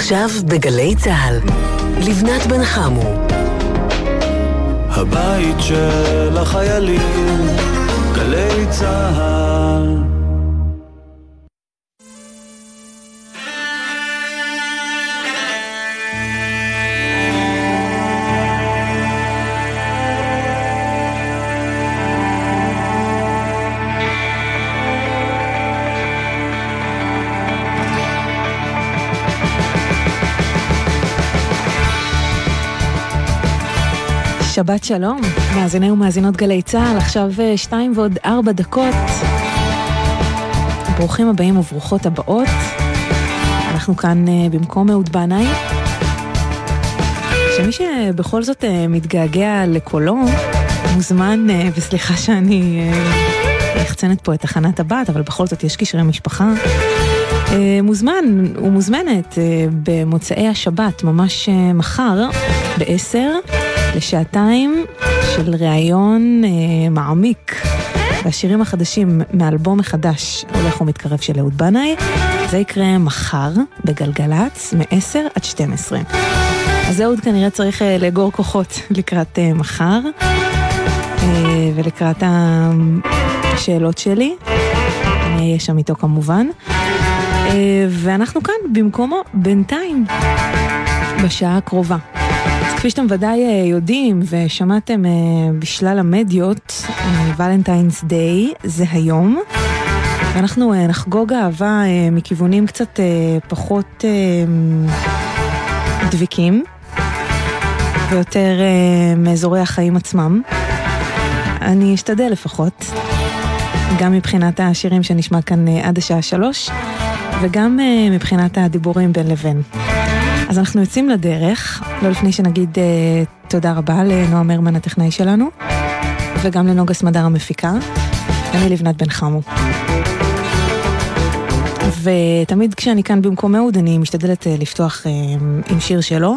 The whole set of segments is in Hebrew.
עכשיו בגלי צה"ל, לבנת בן חמו. הבית של החיילים, גלי צה"ל. שבת שלום, מאזיני ומאזינות גלי צה"ל, עכשיו אה, שתיים ועוד ארבע דקות. ברוכים הבאים וברוכות הבאות. אנחנו כאן אה, במקום אהוד בנאי. שמי שבכל זאת אה, מתגעגע לקולו, מוזמן, וסליחה שאני יחצנת פה את תחנת הבת, אבל בכל זאת יש קשרי משפחה. מוזמן ומוזמנת במוצאי השבת, ממש מחר, בעשר. לשעתיים של ראיון אה, מעמיק והשירים החדשים מאלבום מחדש הולך ומתקרב של אהוד בנאי. זה יקרה מחר בגלגלצ מ-10 עד 12. אז אהוד כנראה צריך אה, לאגור כוחות לקראת אה, מחר אה, ולקראת השאלות שלי. אני אהיה שם איתו כמובן. אה, ואנחנו כאן במקומו בינתיים, בשעה הקרובה. כפי שאתם ודאי אה, יודעים ושמעתם אה, בשלל המדיות, ולנטיינס דיי זה היום. ואנחנו אה, נחגוג אהבה מכיוונים קצת פחות דביקים ויותר מאזורי החיים עצמם. אני אשתדל לפחות, גם מבחינת השירים שנשמע כאן עד השעה שלוש וגם מבחינת הדיבורים בין לבין. אז אנחנו יוצאים לדרך, לא לפני שנגיד uh, תודה רבה לנועם הרמן הטכנאי שלנו, וגם לנוגה סמדר המפיקה. אני לבנת בן חמו. ותמיד כשאני כאן במקום אהוד אני משתדלת uh, לפתוח uh, עם שיר שלו,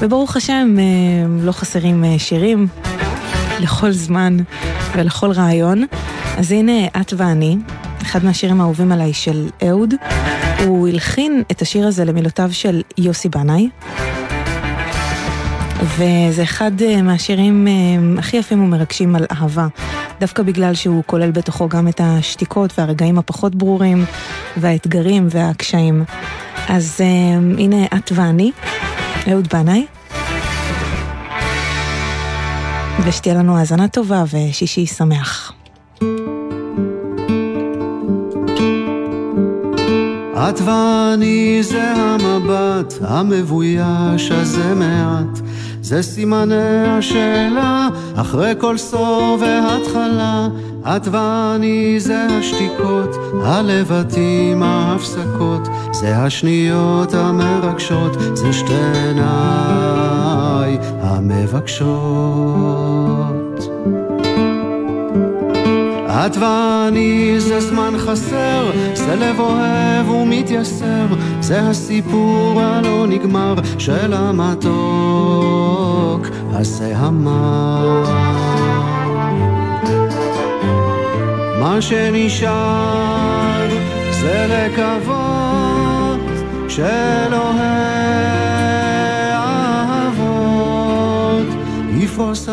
וברוך השם uh, לא חסרים uh, שירים לכל זמן ולכל רעיון. אז הנה את ואני, אחד מהשירים האהובים עליי של אהוד. הוא הלחין את השיר הזה למילותיו של יוסי בנאי. וזה אחד אה, מהשירים אה, הכי יפים ומרגשים על אהבה. דווקא בגלל שהוא כולל בתוכו גם את השתיקות והרגעים הפחות ברורים, והאתגרים והקשיים. אז uh, הנה את ואני, אהוד בנאי. ושתהיה לנו האזנה טובה ושישי שמח. את ואני זה המבט המבויש הזה מעט. זה סימני השאלה אחרי כל סוף והתחלה. את ואני זה השתיקות, הלבטים, ההפסקות. זה השניות המרגשות, זה שתי עיניי המבקשות את ואני זה זמן חסר, זה לב אוהב ומתייסר, זה הסיפור הלא נגמר של המתוק הזה המר. מה שנשאר זה לקוות של אוהבות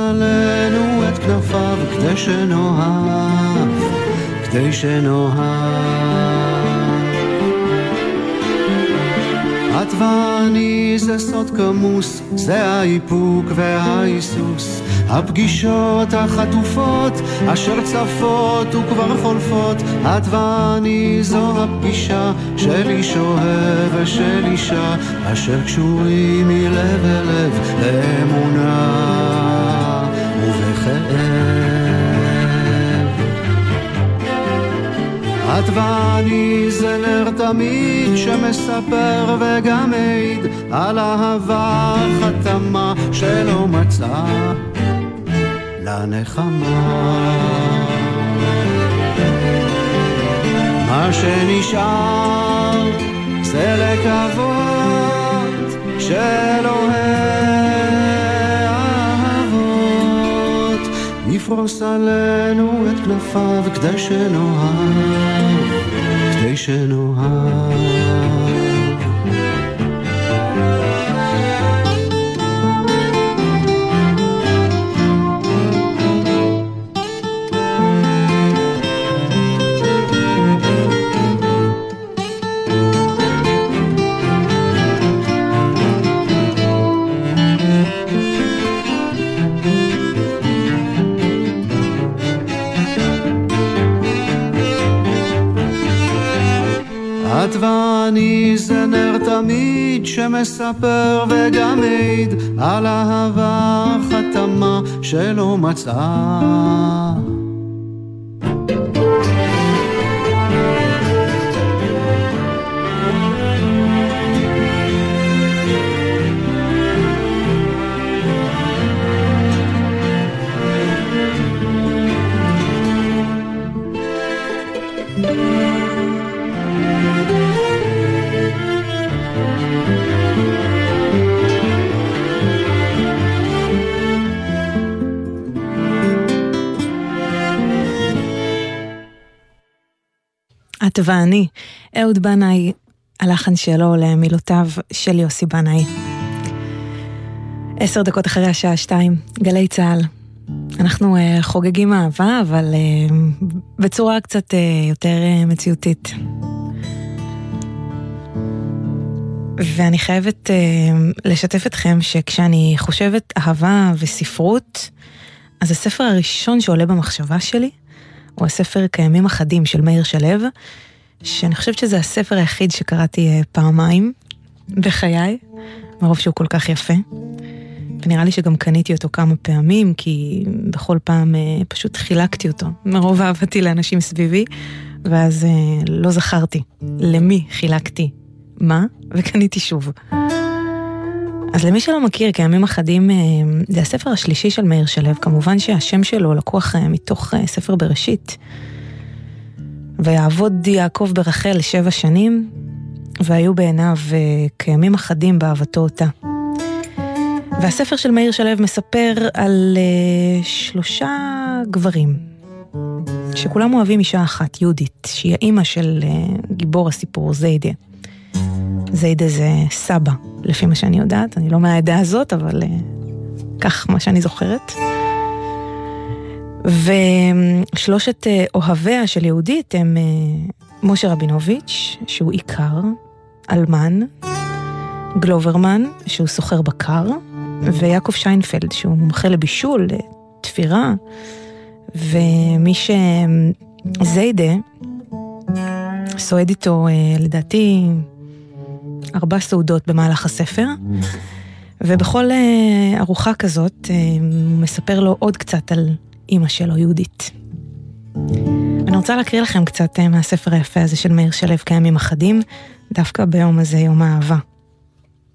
עלינו את כנפיו כדי שנאהב, כדי שנאהב. את ואני זה סוד כמוס, זה האיפוק וההיסוס, הפגישות החטופות, אשר צפות וכבר חולפות, את ואני זו הפגישה של איש אוהב ושל אישה, אשר קשורים מלב אל לב לאמונה ובכאב. את ואני זה נר תמיד שמספר וגם מעיד על אהבה חתמה שלא מצא לנחמה. מה שנשאר זה לקוות של יפרוס עלינו את כנפיו כדי שנאהב, כדי שנאהב. ואני זה נר תמיד שמספר וגם על אהבה חתמה שלא מצאה את ואני, אהוד בנאי, הלחן שלו למילותיו של יוסי בנאי. עשר דקות אחרי השעה שתיים, גלי צה"ל. אנחנו uh, חוגגים אהבה, אבל uh, בצורה קצת uh, יותר uh, מציאותית. ואני חייבת uh, לשתף אתכם שכשאני חושבת אהבה וספרות, אז הספר הראשון שעולה במחשבה שלי הוא הספר קיימים אחדים של מאיר שלו, שאני חושבת שזה הספר היחיד שקראתי אה, פעמיים בחיי, מרוב שהוא כל כך יפה. ונראה לי שגם קניתי אותו כמה פעמים, כי בכל פעם אה, פשוט חילקתי אותו, מרוב אהבתי לאנשים סביבי, ואז אה, לא זכרתי למי חילקתי מה, וקניתי שוב. אז למי שלא מכיר, כימים אחדים, זה הספר השלישי של מאיר שלו, כמובן שהשם שלו לקוח מתוך ספר בראשית. ויעבוד יעקב ברחל שבע שנים, והיו בעיניו כימים אחדים באהבתו אותה. והספר של מאיר שלו מספר על uh, שלושה גברים, שכולם אוהבים אישה אחת, יהודית, שהיא האימא של uh, גיבור הסיפור, זיידה. זיידה זה סבא, לפי מה שאני יודעת, אני לא מהעדה הזאת, אבל uh, כך מה שאני זוכרת. ושלושת אה, אוהביה של יהודית הם אה, משה רבינוביץ', שהוא עיקר, אלמן, גלוברמן, שהוא סוחר בקר, ויעקב שיינפלד, שהוא מומחה לבישול, לתפירה, ומי שזיידה סועד איתו, אה, לדעתי, ארבע סעודות במהלך הספר. ובכל ארוחה כזאת הוא מספר לו עוד קצת על אימא שלו, יהודית. אני רוצה להקריא לכם קצת אה, מהספר היפה הזה של מאיר שלו כימים אחדים, דווקא ביום הזה, יום האהבה.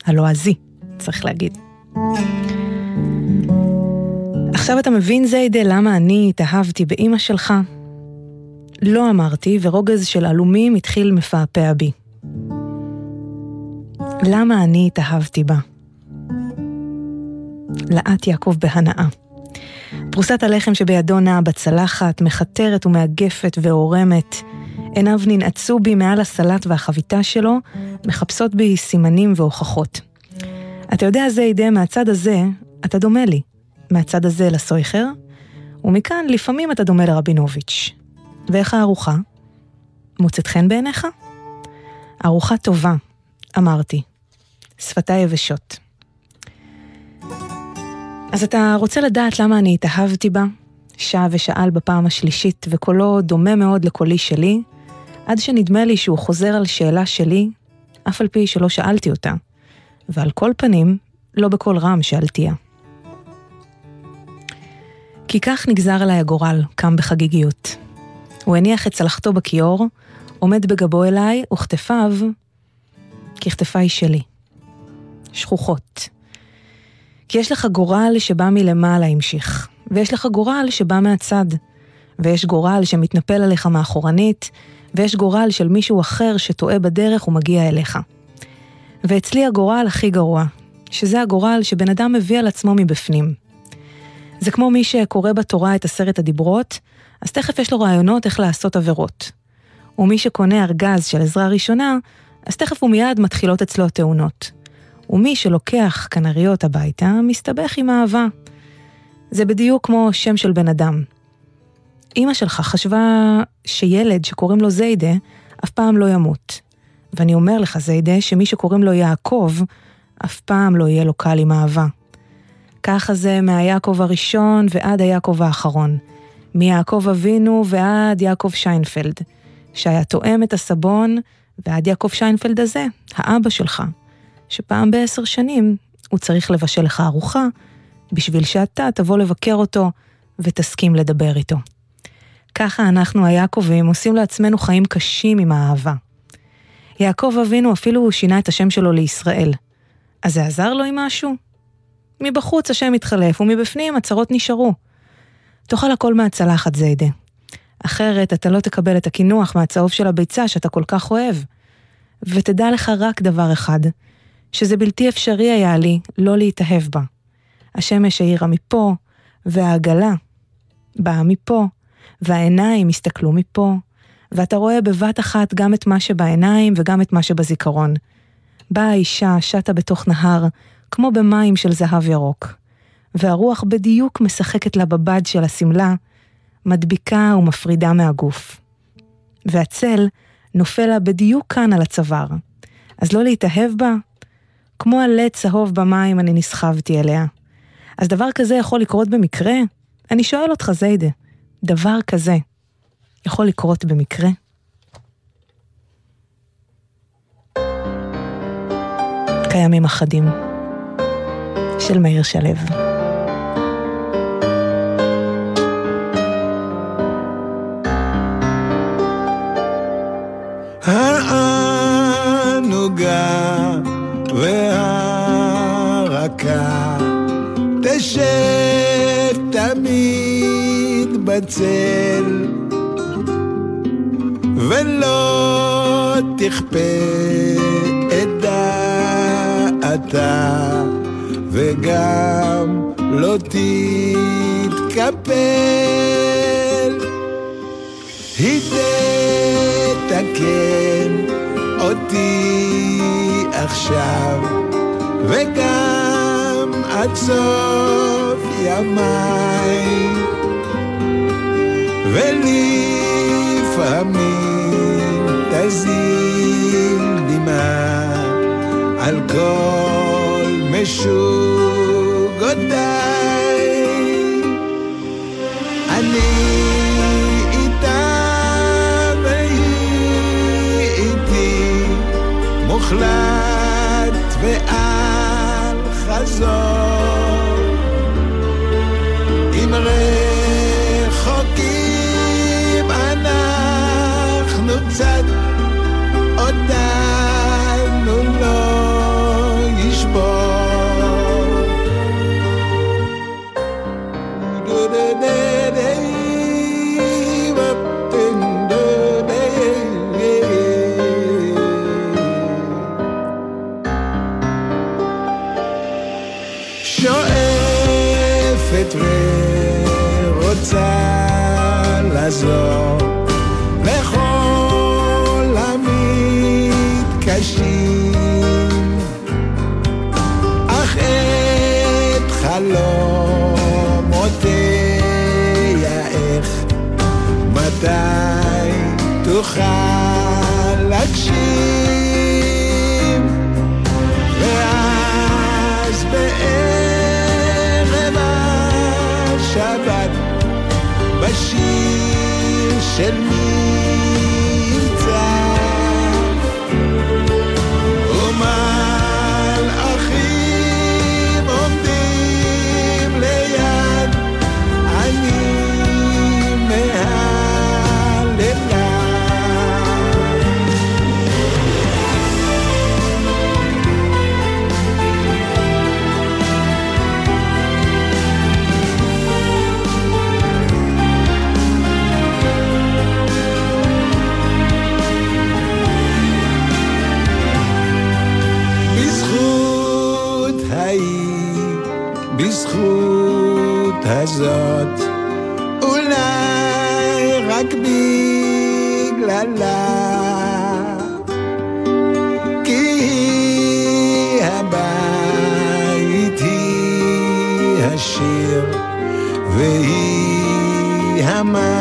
הלועזי, צריך להגיד. עכשיו אתה מבין, זיידה, למה אני התאהבתי באימא שלך? לא אמרתי, ורוגז של עלומים התחיל מפעפע בי. למה אני התאהבתי בה? לאט יעקב בהנאה. פרוסת הלחם שבידו נעה בצלחת, מחתרת ומאגפת ועורמת. עיניו ננעצו בי מעל הסלט והחביתה שלו, מחפשות בי סימנים והוכחות. אתה יודע, זיידה, מהצד הזה, אתה דומה לי. מהצד הזה לסויכר, ומכאן לפעמים אתה דומה לרבינוביץ'. ואיך הארוחה? מוצאת חן בעיניך? ארוחה טובה, אמרתי. שפתיי יבשות. אז אתה רוצה לדעת למה אני התאהבתי בה? שעה ושאל בפעם השלישית, וקולו דומה מאוד לקולי שלי, עד שנדמה לי שהוא חוזר על שאלה שלי, אף על פי שלא שאלתי אותה, ועל כל פנים, לא בקול רם שאלתיה. כי כך נגזר עליי הגורל, קם בחגיגיות. הוא הניח את צלחתו בכיור, עומד בגבו אליי, וכתפיו, ככתפיי שלי. שכוחות. כי יש לך גורל שבא מלמעלה, המשיך, ויש לך גורל שבא מהצד, ויש גורל שמתנפל עליך מאחורנית, ויש גורל של מישהו אחר שטועה בדרך ומגיע אליך. ואצלי הגורל הכי גרוע, שזה הגורל שבן אדם מביא על עצמו מבפנים. זה כמו מי שקורא בתורה את עשרת הדיברות, אז תכף יש לו רעיונות איך לעשות עבירות. ומי שקונה ארגז של עזרה ראשונה, אז תכף ומיד מתחילות אצלו התאונות. ומי שלוקח כנריות הביתה, מסתבך עם אהבה. זה בדיוק כמו שם של בן אדם. אמא שלך חשבה שילד שקוראים לו זיידה, אף פעם לא ימות. ואני אומר לך, זיידה, שמי שקוראים לו יעקב, אף פעם לא יהיה לו קל עם אהבה. ככה זה מהיעקב הראשון ועד היעקב האחרון. מיעקב אבינו ועד יעקב שיינפלד, שהיה תואם את הסבון ועד יעקב שיינפלד הזה, האבא שלך, שפעם בעשר שנים הוא צריך לבשל לך ארוחה, בשביל שאתה תבוא לבקר אותו ותסכים לדבר איתו. ככה אנחנו היעקבים עושים לעצמנו חיים קשים עם האהבה. יעקב אבינו אפילו שינה את השם שלו לישראל. אז זה עזר לו עם משהו? מבחוץ השם התחלף, ומבפנים הצרות נשארו. תאכל הכל מהצלחת, זיידה. אחרת אתה לא תקבל את הקינוח מהצהוב של הביצה שאתה כל כך אוהב. ותדע לך רק דבר אחד, שזה בלתי אפשרי היה לי לא להתאהב בה. השמש האירה מפה, והעגלה באה מפה, והעיניים הסתכלו מפה, ואתה רואה בבת אחת גם את מה שבעיניים וגם את מה שבזיכרון. באה האישה, שטה בתוך נהר, כמו במים של זהב ירוק. והרוח בדיוק משחקת לה בבד של השמלה, מדביקה ומפרידה מהגוף. והצל נופל לה בדיוק כאן על הצוואר. אז לא להתאהב בה? כמו עלה צהוב במים אני נסחבתי אליה. אז דבר כזה יכול לקרות במקרה? אני שואל אותך, זיידה, דבר כזה יכול לקרות במקרה? קיימים אחדים של מאיר שלו. בצל ולא תכפה את דעתה וגם לא תתקפל. היא תתקן אותי עכשיו וגם עד סוף ימיי ולפעמים תזין דמעה על כל משוגותיי אני איתה והיא איתי מוחלט בשיר של מבצע הזאת, אולי רק בגללה. כי הבית, היא השיר, והיא המנגינה.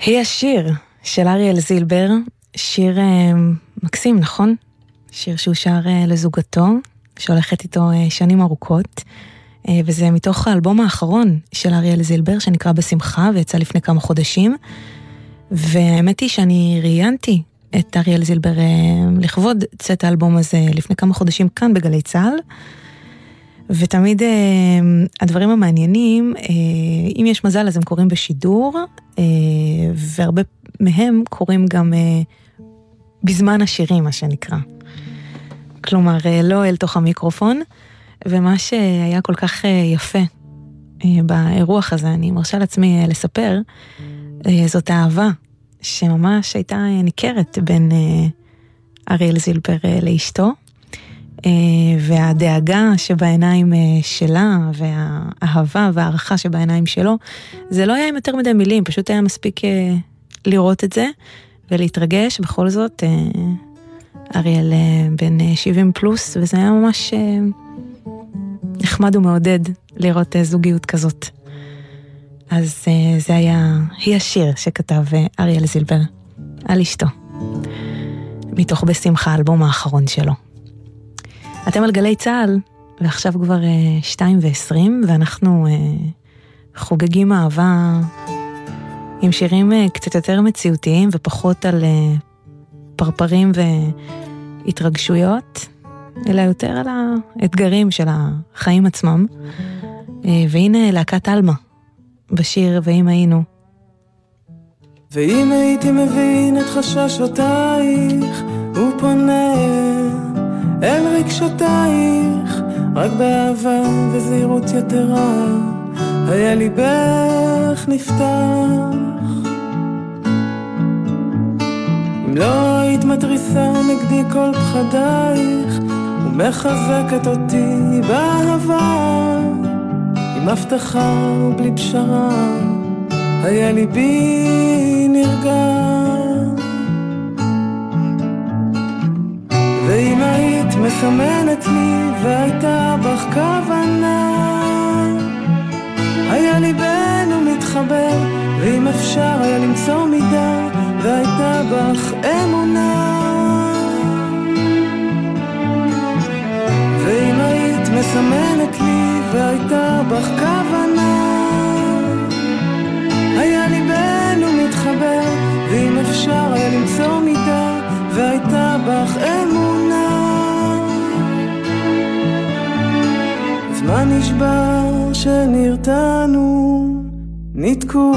היא השיר של אריאל זילבר, שיר אה, מקסים, נכון? שיר שהוא שר אה, לזוגתו, שהולכת איתו אה, שנים ארוכות, וזה מתוך האלבום האחרון של אריאל זילבר, שנקרא בשמחה, ויצא לפני כמה חודשים. והאמת היא שאני ראיינתי את אריאל זילבר לכבוד צאת האלבום הזה לפני כמה חודשים כאן בגלי צה"ל. ותמיד אה, הדברים המעניינים, אה, אם יש מזל אז הם קורים בשידור, אה, והרבה מהם קורים גם אה, בזמן השירים, מה שנקרא. כלומר, אה, לא אל תוך המיקרופון, ומה שהיה כל כך אה, יפה אה, באירוח הזה, אני מרשה לעצמי אה, לספר, אה, זאת האהבה שממש הייתה אה, ניכרת בין אה, אריאל זילבר אה, לאשתו. אה, והדאגה שבעיניים אה, שלה, והאהבה והערכה שבעיניים שלו, זה לא היה עם יותר מדי מילים, פשוט היה מספיק אה, לראות את זה ולהתרגש. בכל זאת, אריאל בן 70 פלוס, וזה היה ממש נחמד ומעודד לראות זוגיות כזאת. אז זה היה, היא השיר שכתב אריאל זילבר על אשתו, מתוך בשמחה, האלבום האחרון שלו. אתם על גלי צה"ל, ועכשיו כבר uh, שתיים ועשרים, ואנחנו uh, חוגגים אהבה עם שירים uh, קצת יותר מציאותיים ופחות על uh, פרפרים והתרגשויות, אלא יותר על האתגרים של החיים עצמם. Uh, והנה להקת עלמה בשיר "ואם היינו". ואם הייתי מבין את חששותייך, אל רגשותייך, רק באהבה וזהירות יתרה, היה ליבך נפתח. אם לא היית מתריסה נגדי כל פחדייך, ומחזקת אותי באהבה, עם הבטחה ובלי פשרה, היה ליבי נרגש. מסמנת לי והייתה בך כוונה. היה ליבנו מתחבר ואם אפשר היה למצוא מידה והייתה בך אמונה. ואם היית מסמנת לי והייתה בך כוונה. היה ליבנו מתחבר ואם אפשר היה למצוא מידה והייתה בך אמונה. זמן נשבר שנרתענו, ניתקו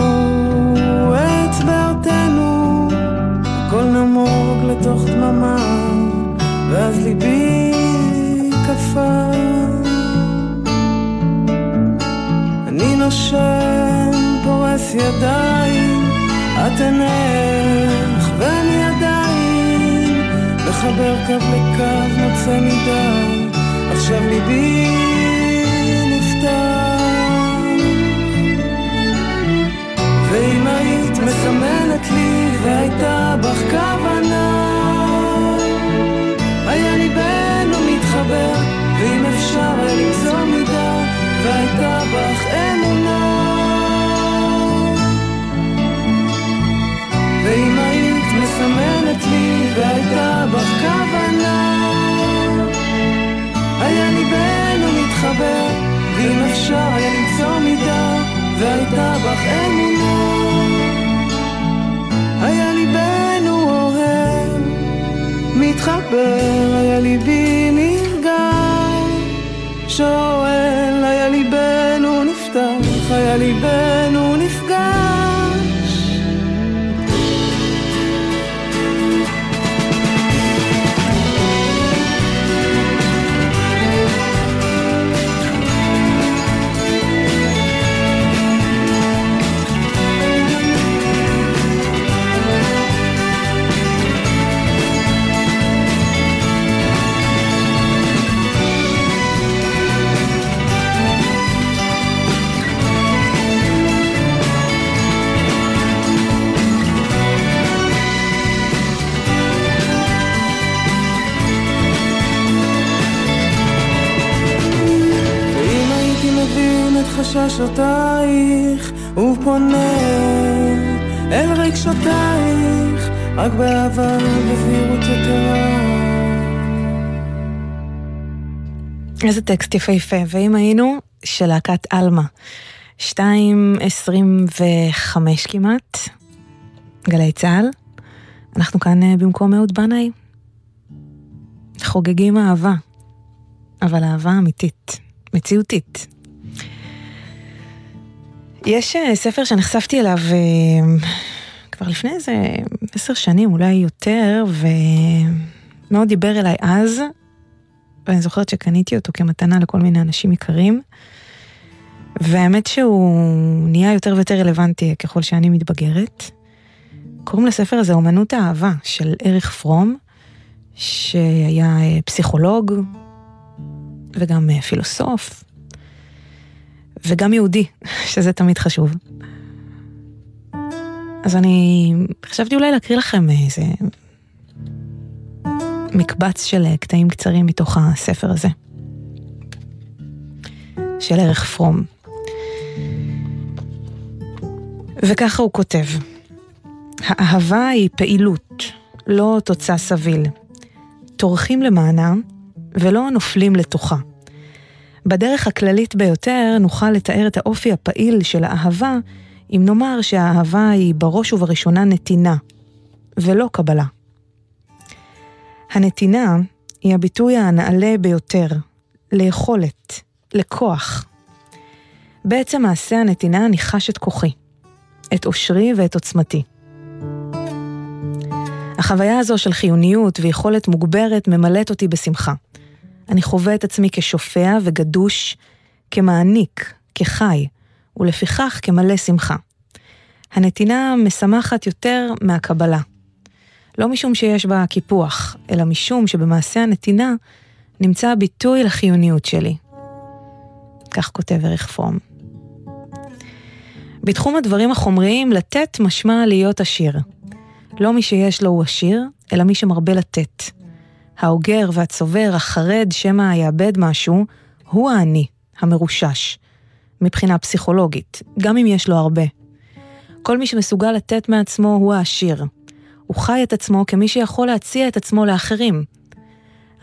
אצבעותינו, הכל נמוג לתוך דממה, ואז ליבי קפא. אני נושם, פורס ידיים, את עינך ואני מחבר קו לקו, מוצא מידה, עכשיו ליבי ואם היית מסמנת לי והייתה בך כוונה, היה ליבנו מתחבר, ואם אפשר היה למצוא מידה, והייתה בך אמונה. ואם היית מסמנת לי והייתה בך כוונה היה ליבנו מתחבר ואם אפשר היה למצוא מידה והייתה בך אמונה. היה ליבנו אוהב. מתחבר היה ליבי נרגש. שואל היה ליבנו נפתח היה ליבנו חששותייך, הוא פונה אל רגשותייך, רק באהבה בזהירות יתרה. איזה טקסט יפהפה, ואם היינו של להקת עלמה, 2.25 כמעט, גלי צה"ל, אנחנו כאן אה, במקום אהוד בנאי. חוגגים אהבה, אבל אהבה אמיתית, מציאותית. יש אה, ספר שנחשפתי אליו אה, כבר לפני איזה עשר שנים, אולי יותר, ומאוד דיבר אליי אז, ואני זוכרת שקניתי אותו כמתנה לכל מיני אנשים יקרים. והאמת שהוא נהיה יותר ויותר רלוונטי ככל שאני מתבגרת. קוראים לספר הזה אומנות האהבה של אריך פרום, שהיה אה, פסיכולוג וגם פילוסוף, וגם יהודי, שזה תמיד חשוב. אז אני חשבתי אולי להקריא לכם איזה מקבץ של קטעים קצרים מתוך הספר הזה, של ערך פרום. וככה הוא כותב: האהבה היא פעילות, לא תוצא סביל. טורחים למענה ולא נופלים לתוכה. בדרך הכללית ביותר נוכל לתאר את האופי הפעיל של האהבה אם נאמר שהאהבה היא בראש ובראשונה נתינה, ולא קבלה. הנתינה היא הביטוי הנעלה ביותר, ליכולת, לכוח. בעצם מעשה הנתינה ניחש את כוחי, את אושרי ואת עוצמתי. החוויה הזו של חיוניות ויכולת מוגברת ממלאת אותי בשמחה. אני חווה את עצמי כשופע וגדוש, כמעניק, כחי, ולפיכך כמלא שמחה. הנתינה משמחת יותר מהקבלה. לא משום שיש בה קיפוח, אלא משום שבמעשה הנתינה נמצא הביטוי לחיוניות שלי. כך כותב ערך פרום. בתחום הדברים החומריים, לתת משמע להיות עשיר. לא מי שיש לו הוא עשיר, אלא מי שמרבה לתת. האוגר והצובר, החרד שמא יאבד משהו, הוא העני, המרושש, מבחינה פסיכולוגית, גם אם יש לו הרבה. כל מי שמסוגל לתת מעצמו הוא העשיר. הוא חי את עצמו כמי שיכול להציע את עצמו לאחרים.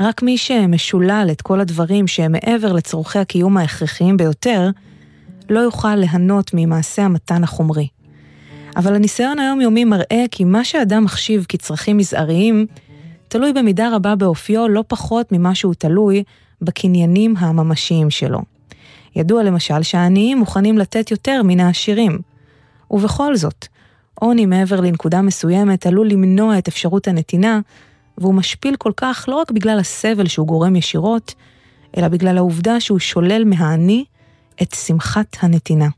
רק מי שמשולל את כל הדברים שהם מעבר לצורכי הקיום ההכרחיים ביותר, לא יוכל ליהנות ממעשה המתן החומרי. אבל הניסיון היומיומי מראה כי מה שאדם מחשיב כצרכים מזעריים, תלוי במידה רבה באופיו לא פחות ממה שהוא תלוי בקניינים הממשיים שלו. ידוע למשל שהעניים מוכנים לתת יותר מן העשירים. ובכל זאת, עוני מעבר לנקודה מסוימת עלול למנוע את אפשרות הנתינה, והוא משפיל כל כך לא רק בגלל הסבל שהוא גורם ישירות, אלא בגלל העובדה שהוא שולל מהעני את שמחת הנתינה.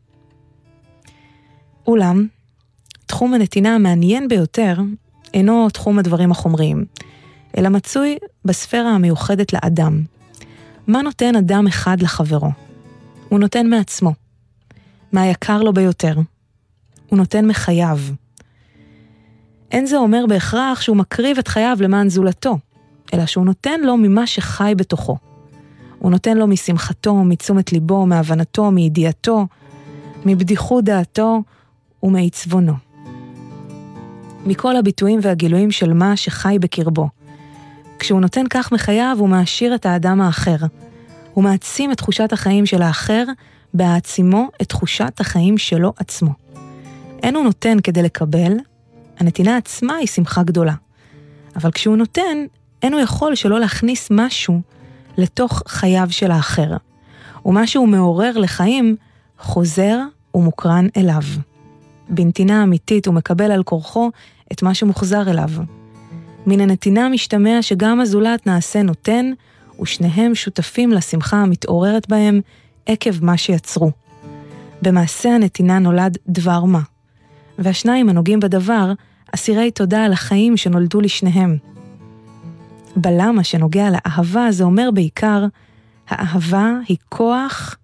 אולם, תחום הנתינה המעניין ביותר אינו תחום הדברים החומריים, אלא מצוי בספירה המיוחדת לאדם. מה נותן אדם אחד לחברו? הוא נותן מעצמו. מהיקר לו ביותר. הוא נותן מחייו. אין זה אומר בהכרח שהוא מקריב את חייו למען זולתו, אלא שהוא נותן לו ממה שחי בתוכו. הוא נותן לו משמחתו, מתשומת ליבו, מהבנתו, מידיעתו, מבדיחות דעתו ומעצבונו. מכל הביטויים והגילויים של מה שחי בקרבו. כשהוא נותן כך מחייו, הוא מעשיר את האדם האחר. הוא מעצים את תחושת החיים של האחר, בהעצימו את תחושת החיים שלו עצמו. אין הוא נותן כדי לקבל, הנתינה עצמה היא שמחה גדולה. אבל כשהוא נותן, אין הוא יכול שלא להכניס משהו לתוך חייו של האחר. ומה שהוא מעורר לחיים, חוזר ומוקרן אליו. בנתינה אמיתית הוא מקבל על כורחו את מה שמוחזר אליו. מן הנתינה משתמע שגם הזולת נעשה נותן, ושניהם שותפים לשמחה המתעוררת בהם עקב מה שיצרו. במעשה הנתינה נולד דבר מה, והשניים הנוגעים בדבר, אסירי תודה על החיים שנולדו לשניהם. בלמה שנוגע לאהבה זה אומר בעיקר, האהבה היא כוח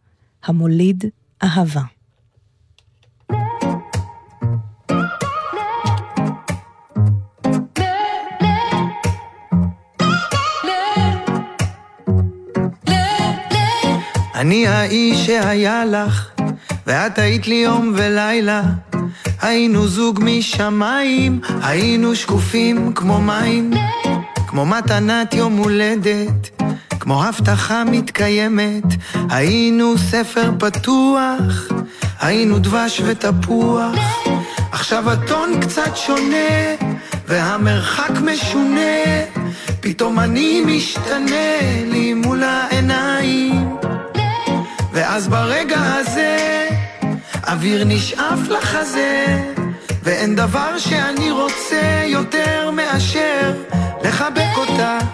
המוליד אהבה. אני האיש שהיה לך, ואת היית לי יום ולילה. היינו זוג משמיים, היינו שקופים כמו מים, כמו מתנת יום הולדת, כמו הבטחה מתקיימת, היינו ספר פתוח, היינו דבש ותפוח, עכשיו הטון קצת שונה, והמרחק משונה, פתאום אני משתנה לי מול העיניים, ואז ברגע הזה אוויר נשאף לחזה, ואין דבר שאני רוצה יותר מאשר לחבק אותך.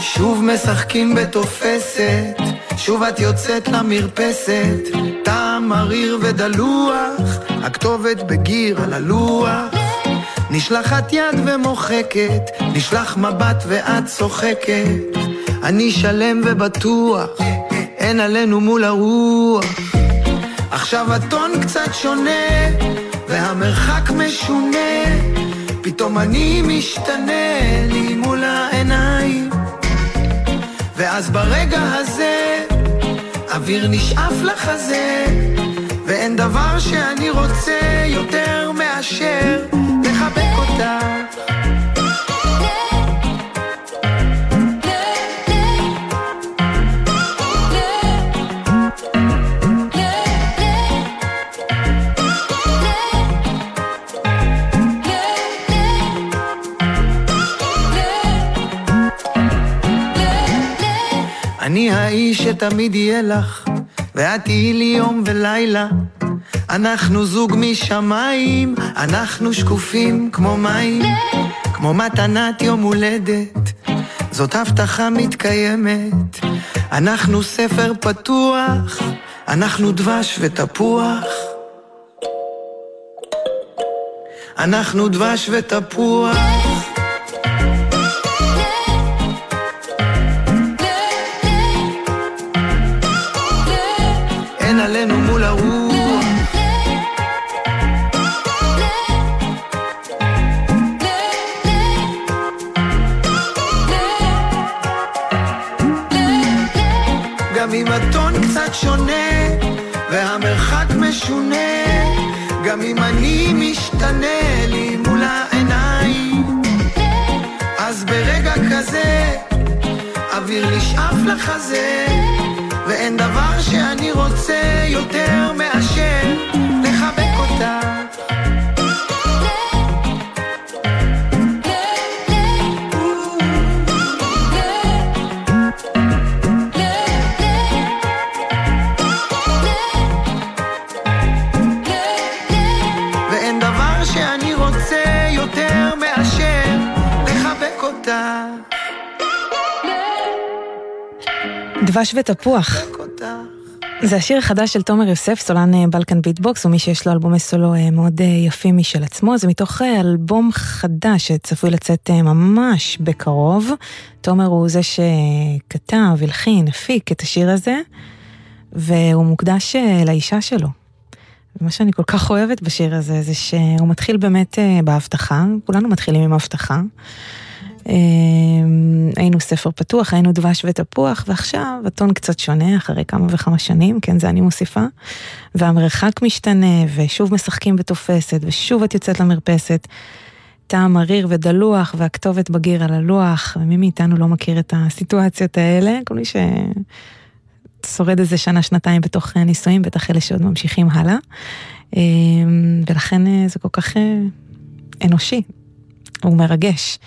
שוב משחקים בתופסת, שוב את יוצאת למרפסת, טעם מריר ודלוח, הכתובת בגיר על הלוח. נשלחת יד ומוחקת, נשלח מבט ואת צוחקת. אני שלם ובטוח, אין עלינו מול הרוח. עכשיו הטון קצת שונה, והמרחק משונה. פתאום אני משתנה לי מול העיניים. ואז ברגע הזה, אוויר נשאף לחזה, ואין דבר שאני רוצה יותר מאשר. אני האיש שתמיד יהיה לך, ואת תהיי לי יום ולילה. אנחנו זוג משמיים, אנחנו שקופים כמו מים, כמו מתנת יום הולדת, זאת הבטחה מתקיימת. אנחנו ספר פתוח, אנחנו דבש ותפוח. אנחנו דבש ותפוח. קצת שונה, והמרחק משונה, גם אם אני משתנה לי מול העיניים, אז ברגע כזה, אוויר נשאף לחזה, ואין דבר שאני רוצה יותר מאשר לחבק אותך. דבש ותפוח. זה השיר החדש של תומר יוסף, סולן אה, בלקן ביטבוקס, ומי שיש לו אלבומי סולו אה, מאוד אה, יפים משל עצמו. זה מתוך אלבום חדש שצפוי לצאת ממש בקרוב. תומר הוא זה שכתב, הלחין, הפיק את השיר הזה, והוא מוקדש לאישה שלו. ומה שאני כל כך אוהבת בשיר הזה, זה שהוא מתחיל באמת בהבטחה, כולנו מתחילים עם הבטחה. אה, היינו ספר פתוח, היינו דבש ותפוח, ועכשיו הטון קצת שונה, אחרי כמה וכמה שנים, כן, זה אני מוסיפה. והמרחק משתנה, ושוב משחקים בתופסת, ושוב את יוצאת למרפסת. טעם מריר ודלוח, והכתובת בגיר על הלוח, ומי מאיתנו לא מכיר את הסיטואציות האלה? כל מי ששורד איזה שנה, שנתיים בתוך נישואים, בטח אלה שעוד ממשיכים הלאה. אה, ולכן אה, זה כל כך אה, אנושי, הוא מרגש.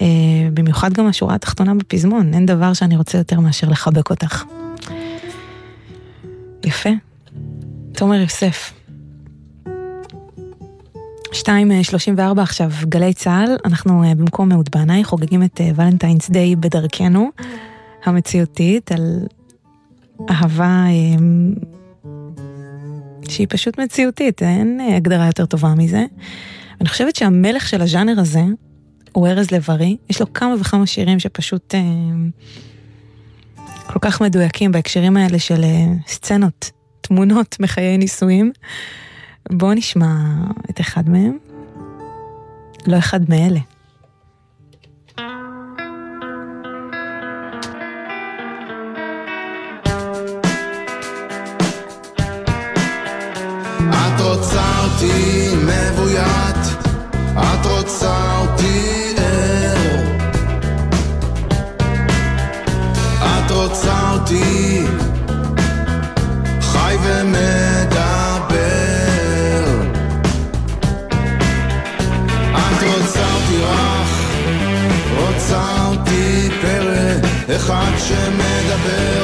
אה, במיוחד גם השורה התחתונה בפזמון, אין דבר שאני רוצה יותר מאשר לחבק אותך. יפה. תומר יוסף. 2.34 עכשיו, גלי צה"ל, אנחנו אה, במקום אהוד בנאי חוגגים את ולנטיינס דיי בדרכנו המציאותית על אהבה אה, שהיא פשוט מציאותית, אין אה, הגדרה יותר טובה מזה. אני חושבת שהמלך של הז'אנר הזה הוא ארז לב-ארי, יש לו כמה וכמה שירים שפשוט אה, כל כך מדויקים בהקשרים האלה של אה, סצנות, תמונות מחיי נישואים. בואו נשמע את אחד מהם, לא אחד מאלה. את רוצה אותי מבוית, את רוצה אחד שמדבר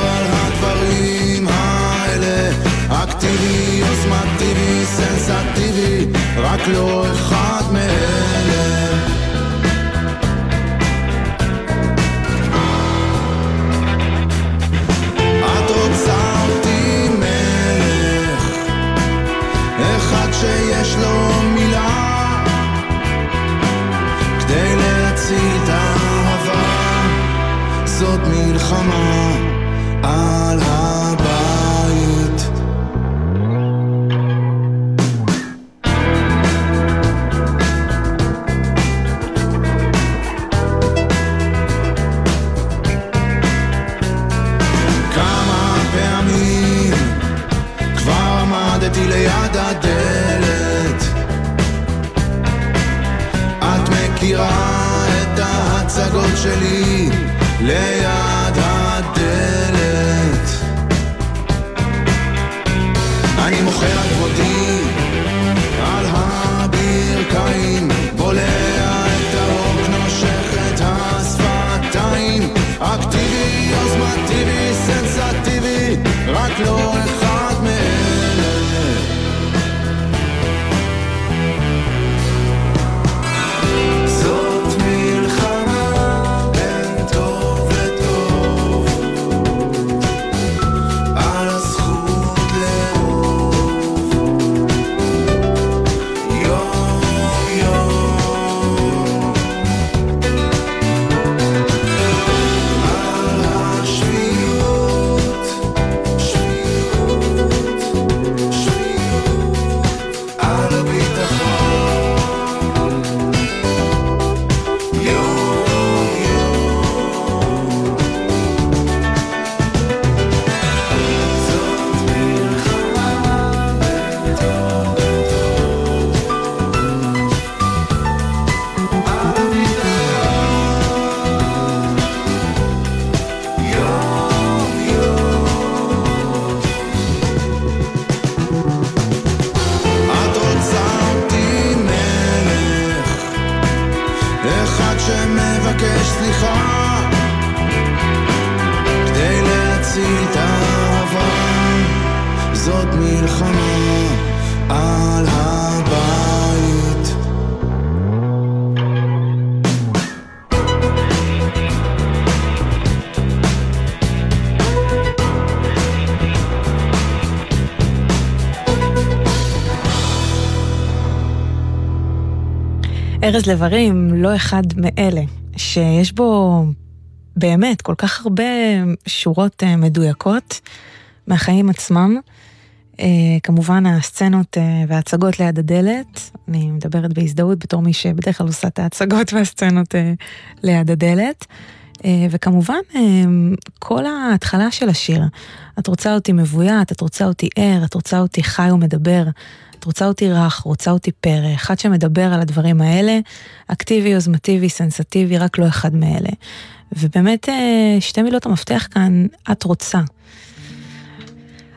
ארז לב-ארים, לא אחד מאלה, שיש בו באמת כל כך הרבה שורות אה, מדויקות מהחיים עצמם. אה, כמובן הסצנות אה, וההצגות ליד הדלת, אני מדברת בהזדהות בתור מי שבדרך כלל עושה את ההצגות והסצנות ליד הדלת. וכמובן, כל ההתחלה של השיר, את רוצה אותי מבוית, את רוצה אותי ער, את רוצה אותי חי ומדבר, את רוצה אותי רך, רוצה אותי פרא, אחד שמדבר על הדברים האלה, אקטיבי, יוזמטיבי, סנסטיבי, רק לא אחד מאלה. ובאמת, אה, שתי מילות המפתח כאן, את רוצה.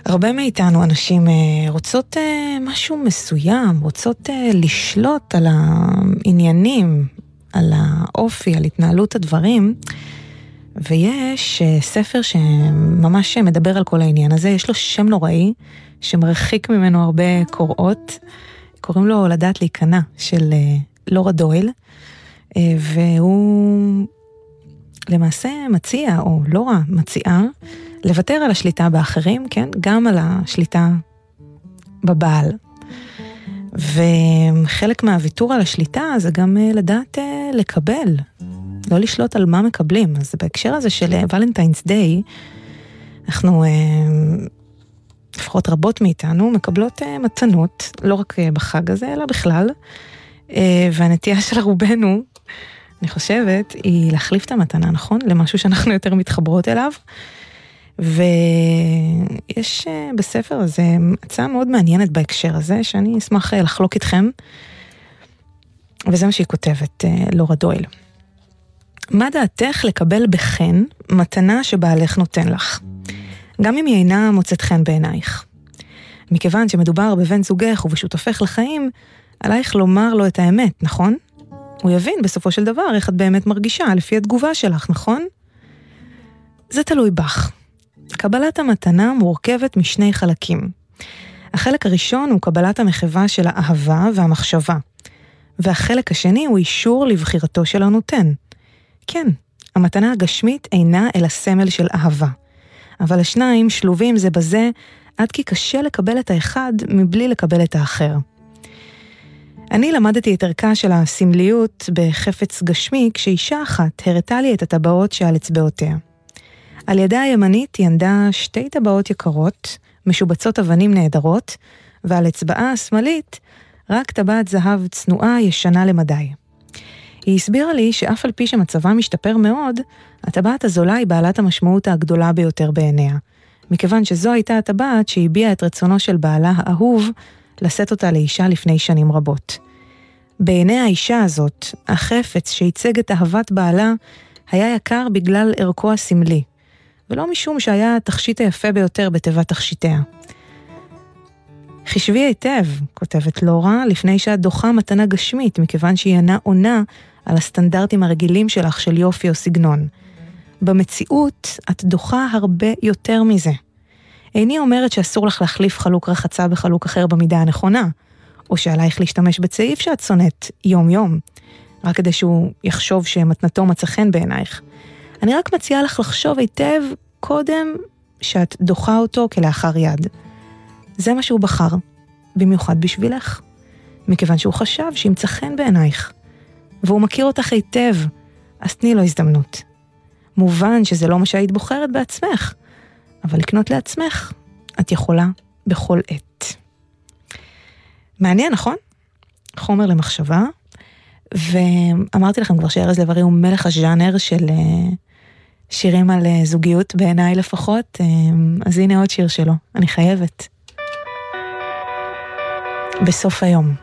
הרבה מאיתנו, אנשים, אה, רוצות אה, משהו מסוים, רוצות לשלוט על העניינים, על האופי, על התנהלות הדברים. ויש ספר שממש מדבר על כל העניין הזה, יש לו שם נוראי, שמרחיק ממנו הרבה קוראות, קוראים לו לדעת להיכנע, של אה, לורה דויל, אה, והוא למעשה מציע, או לורה מציעה, לוותר על השליטה באחרים, כן? גם על השליטה בבעל. וחלק מהוויתור על השליטה זה גם אה, לדעת לקבל, לא לשלוט על מה מקבלים. אז בהקשר הזה של ולנטיינס דיי, אנחנו, לפחות רבות מאיתנו, מקבלות אה, מתנות, לא רק אה, בחג הזה, אלא בכלל. אה, והנטייה של רובנו, אני חושבת, היא להחליף את המתנה, נכון? למשהו שאנחנו יותר מתחברות אליו. יש אה, בספר הזה הצעה מאוד מעניינת בהקשר הזה, שאני אשמח לחלוק איתכם, וזה מה שהיא כותבת, לורה דויל. מה דעתך לקבל בחן מתנה שבעלך נותן לך? גם אם היא אינה מוצאת חן בעינייך. מכיוון שמדובר בבן זוגך ובשותפך לחיים, עלייך לומר לו את האמת, נכון? הוא יבין בסופו של דבר איך את באמת מרגישה, לפי התגובה שלך, נכון? זה תלוי בך. קבלת המתנה מורכבת משני חלקים. החלק הראשון הוא קבלת המחווה של האהבה והמחשבה, והחלק השני הוא אישור לבחירתו של הנותן. כן, המתנה הגשמית אינה אלא סמל של אהבה, אבל השניים שלובים זה בזה עד כי קשה לקבל את האחד מבלי לקבל את האחר. אני למדתי את ערכה של הסמליות בחפץ גשמי כשאישה אחת הראתה לי את הטבעות שעל אצבעותיה. על ידה הימנית היא ענדה שתי טבעות יקרות, משובצות אבנים נהדרות, ועל אצבעה השמאלית רק טבעת זהב צנועה ישנה למדי. היא הסבירה לי שאף על פי שמצבה משתפר מאוד, הטבעת הזולה היא בעלת המשמעות הגדולה ביותר בעיניה, מכיוון שזו הייתה הטבעת שהביעה את רצונו של בעלה האהוב לשאת אותה לאישה לפני שנים רבות. בעיני האישה הזאת, החפץ שייצג את אהבת בעלה היה יקר בגלל ערכו הסמלי, ולא משום שהיה התכשיט היפה ביותר בתיבת תכשיטיה. חישבי היטב, כותבת לורה, לפני שאת דוחה מתנה גשמית, מכיוון שהיא אינה עונה על הסטנדרטים הרגילים שלך של יופי או סגנון. במציאות, את דוחה הרבה יותר מזה. איני אומרת שאסור לך להחליף חלוק רחצה בחלוק אחר במידה הנכונה, או שעלייך להשתמש בצעיף שאת שונאת יום-יום, רק כדי שהוא יחשוב שמתנתו מצא חן בעינייך. אני רק מציעה לך לחשוב היטב קודם שאת דוחה אותו כלאחר יד. זה מה שהוא בחר, במיוחד בשבילך, מכיוון שהוא חשב שימצא חן בעינייך, והוא מכיר אותך היטב, אז תני לו הזדמנות. מובן שזה לא מה שהיית בוחרת בעצמך, אבל לקנות לעצמך את יכולה בכל עת. מעניין, נכון? חומר למחשבה. ואמרתי לכם כבר שארז לב-ארי הוא מלך הז'אנר של אה, שירים על אה, זוגיות, בעיניי לפחות, אה, אז הנה עוד שיר שלו, אני חייבת. בסוף היום.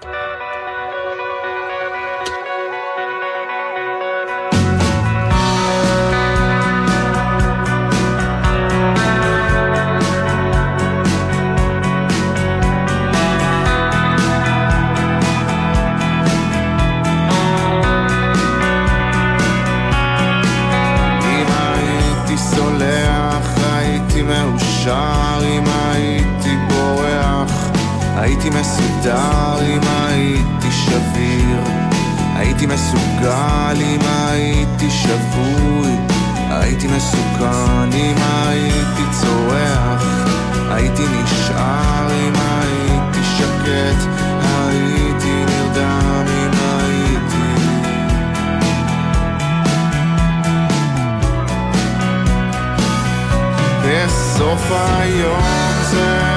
הייתי מסודר אם הייתי שביר. הייתי מסוגל אם הייתי שבוי. הייתי מסוכן אם הייתי צורח. הייתי נשאר אם הייתי שקט Adesso fai 11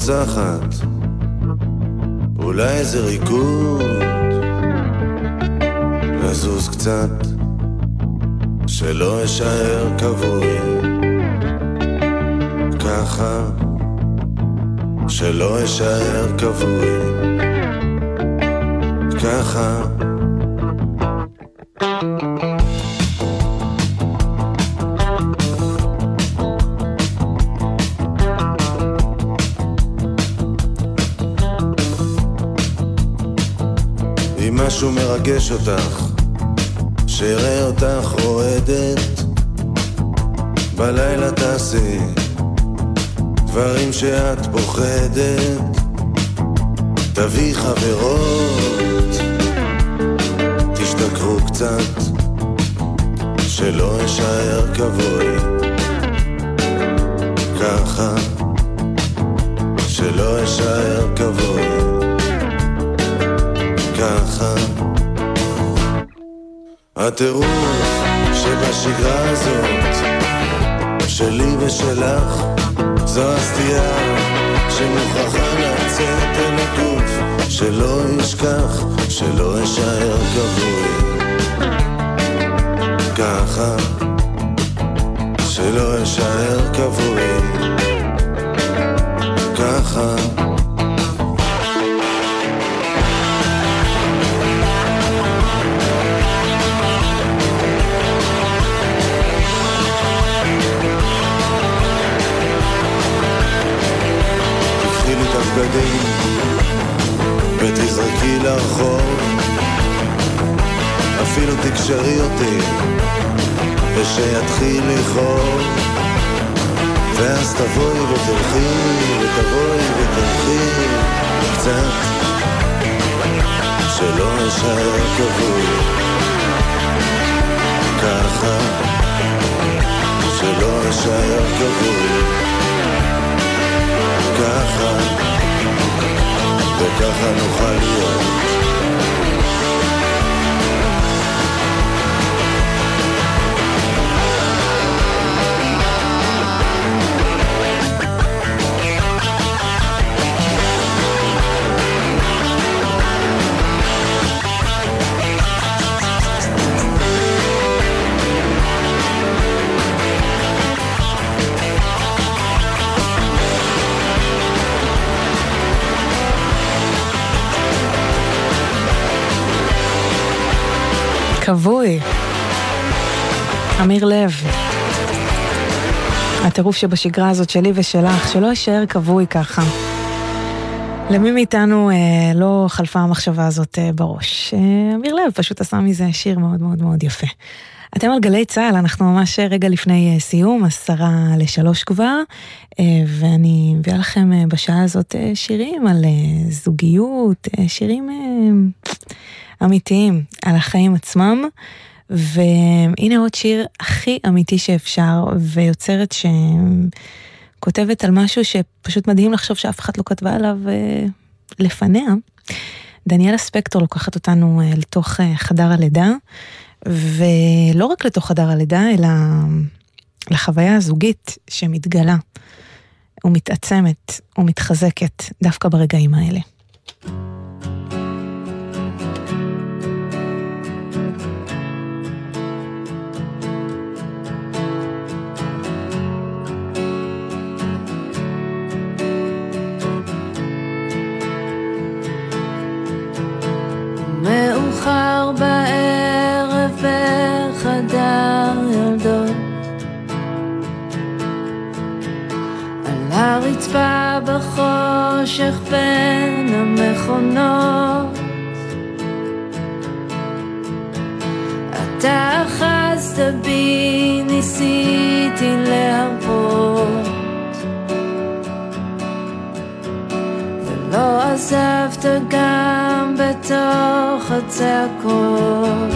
רוצחת. אולי איזה ריקוד, לזוז קצת, שלא אשאר כבוי. ככה, שלא אשאר כבוי. ככה. מרגש אותך, שאראה אותך רועדת, בלילה תעשי דברים שאת פוחדת, תביא חברות, תשתכרו קצת, שלא אשאר כבוי, ככה, שלא אשאר כבוי. הטירוף שבשגרה הזאת, שלי ושלך, זו הסטייה שמוכרחה לצאת אל הגוף, שלא ישכח, שלא אשאר כבוי. ככה, שלא אשאר כבוי. ככה. ותזרקי לרחוב אפילו תקשרי אותי ושיתחיל לכאוב. ואז תבואי ותלכי ותבואי ותלכי קצת שלא אשאר כבוי. ככה שלא אשאר כבוי. ככה, וככה נוכל להיות. כבוי. אמיר לב. הטירוף שבשגרה הזאת שלי ושלך, שלא יישאר כבוי ככה. למי מאיתנו אה, לא חלפה המחשבה הזאת אה, בראש? אה, אמיר לב פשוט עשה מזה שיר מאוד מאוד מאוד יפה. אתם על גלי צה"ל, אנחנו ממש רגע לפני אה, סיום, עשרה לשלוש כבר, אה, ואני מביאה לכם אה, בשעה הזאת אה, שירים על אה, זוגיות, אה, שירים אה, אמיתיים על החיים עצמם. והנה עוד שיר הכי אמיתי שאפשר, ויוצרת שכותבת על משהו שפשוט מדהים לחשוב שאף אחד לא כתבה עליו אה, לפניה. דניאלה ספקטור לוקחת אותנו אה, לתוך אה, חדר הלידה, ולא רק לתוך חדר הלידה, אלא לחוויה הזוגית שמתגלה ומתעצמת ומתחזקת דווקא ברגעים האלה. מאוחר בערב בחדר ילדות. על הרצפה בחושך בין המכונות. אתה אחזת בי, ניסיתי להרפות ולא עזבת גם בתוך הצעקות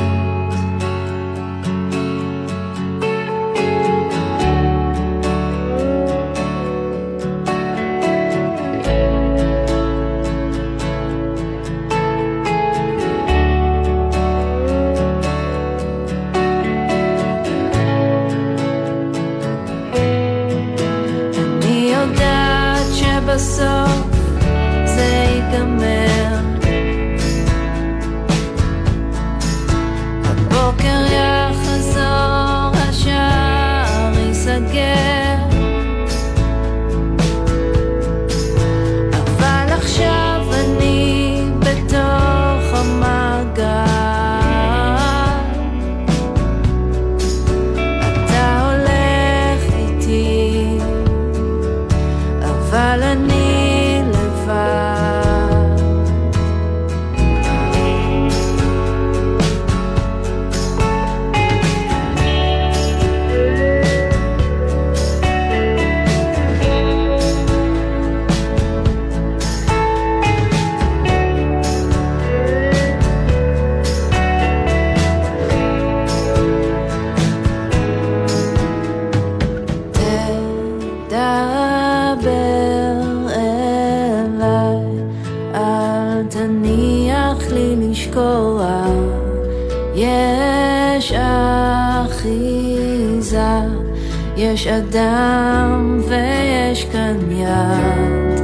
אדם ויש כאן יד.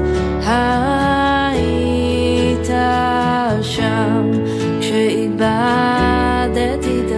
היית שם כשאיבדתי את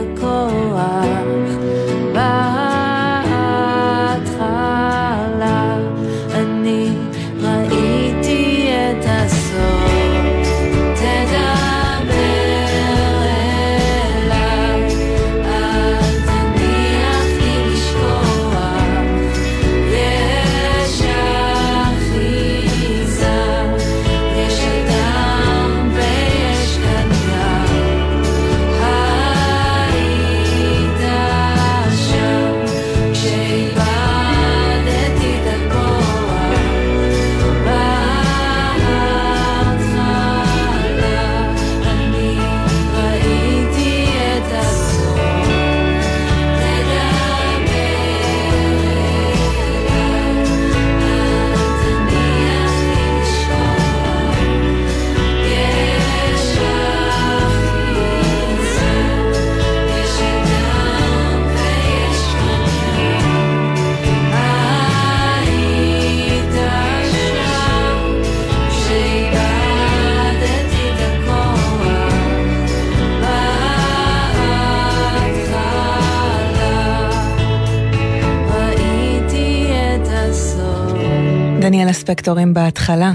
הספקטורים בהתחלה.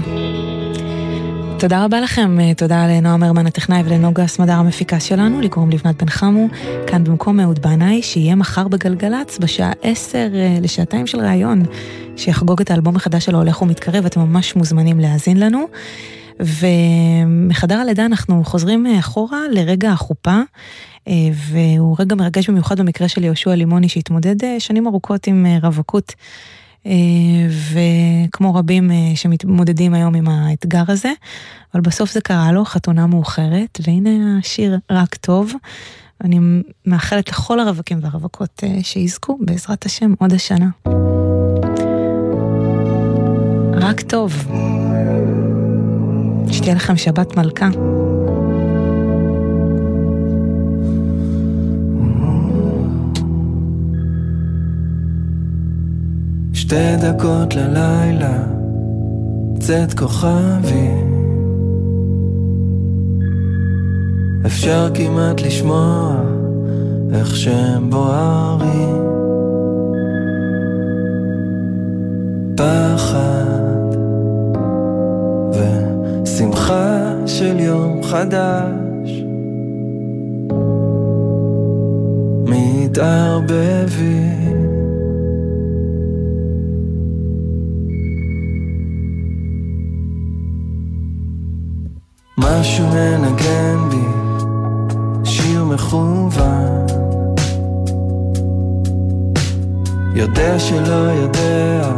תודה רבה לכם, אה, תודה לנועם הרמן הטכנאי ולנוגה סמדר המפיקה שלנו, לקרום לבנת בן חמו, כאן במקום אהוד בנאי, שיהיה מחר בגלגלצ בשעה עשר אה, לשעתיים של ראיון, שיחגוג את האלבום החדש שלו הולך ומתקרב, אתם ממש מוזמנים להאזין לנו. ומחדר הלידה אנחנו חוזרים אה, אחורה לרגע החופה, והוא רגע מרגש במיוחד במקרה של יהושע לימוני שהתמודד שנים ארוכות עם רווקות. אה, וכמו רבים אה, שמתמודדים היום עם האתגר הזה, אבל בסוף זה קרה לו, חתונה מאוחרת, והנה השיר רק טוב. אני מאחלת לכל הרווקים והרווקות אה, שיזכו בעזרת השם עוד השנה. רק טוב. שתהיה לכם שבת מלכה. שתי דקות ללילה, צאת כוכבי. אפשר כמעט לשמוע איך שהם בוערים. פחד ושמחה של יום חדש מתערבבים משהו מנגן בי, שיר מכוון. יודע שלא יודע,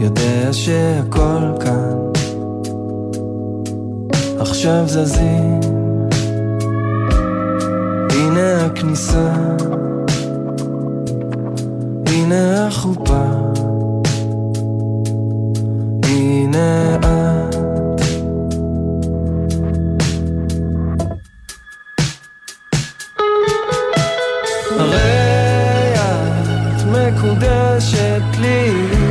יודע שהכל כאן. עכשיו זזים, הנה הכניסה, הנה החופה, הנה את. מקודשת לי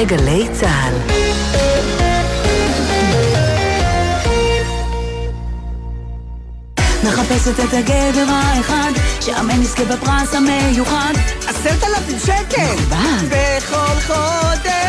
לגלי צה"ל. מחפשת את הגבר האחד, שאמן יזכה בפרס המיוחד. עשרת אלפים שקל! בכל חודש!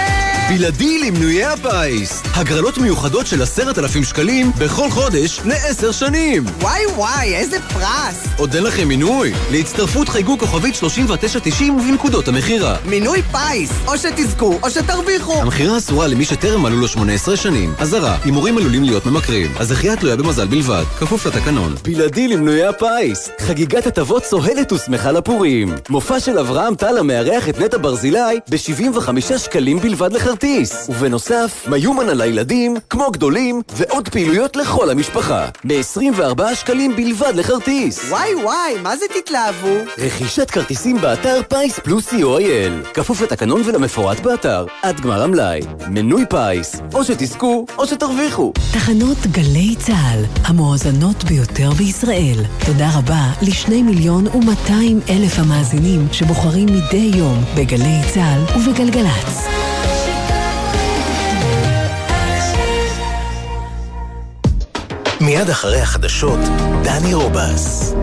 בלעדי למנויי הפיס. הגרלות מיוחדות של עשרת אלפים שקלים בכל חודש לעשר שנים. וואי וואי, איזה פרס! עוד אין לכם מינוי? להצטרפות חייגו כוכבית 3990 ובנקודות המכירה. מינוי פיס! או שתזכו או שתרוויחו! המכירה אסורה למי שטרם מלאו לו 18 שנים. אזהרה, הימורים עלולים להיות ממכרים. הזכייה תלויה במזל בלבד, כפוף לתקנון. בלעדי למנויי הפיס. חגיגת הטבות סוהלת ושמחה לפורים. מופע של אברהם טל המארח את נטע ברזילי ב-75 שקלים בלבד לכרטיס. ובנוסף, מיומן על הילדים, כמו גדולים, ועוד פעילויות לכל המשפחה. ב-24 שקלים בלבד לכרטיס. וואי וואי, מה זה תתלהבו? רכישת כרטיסים באתר פיס פלוס co.il כפוף לתקנון ולמפורט באתר עד גמר המלאי. מנוי פיס, או שתזכו או שתרוויחו. תחנות גלי צה"ל, המואזנות ביותר בישראל. תודה רבה לשני מיליון ומאתיים אלף המאזינים שבוחרים מדי יום בגלי צה"ל ובגלגלצ. מיד אחרי החדשות, דני רובס.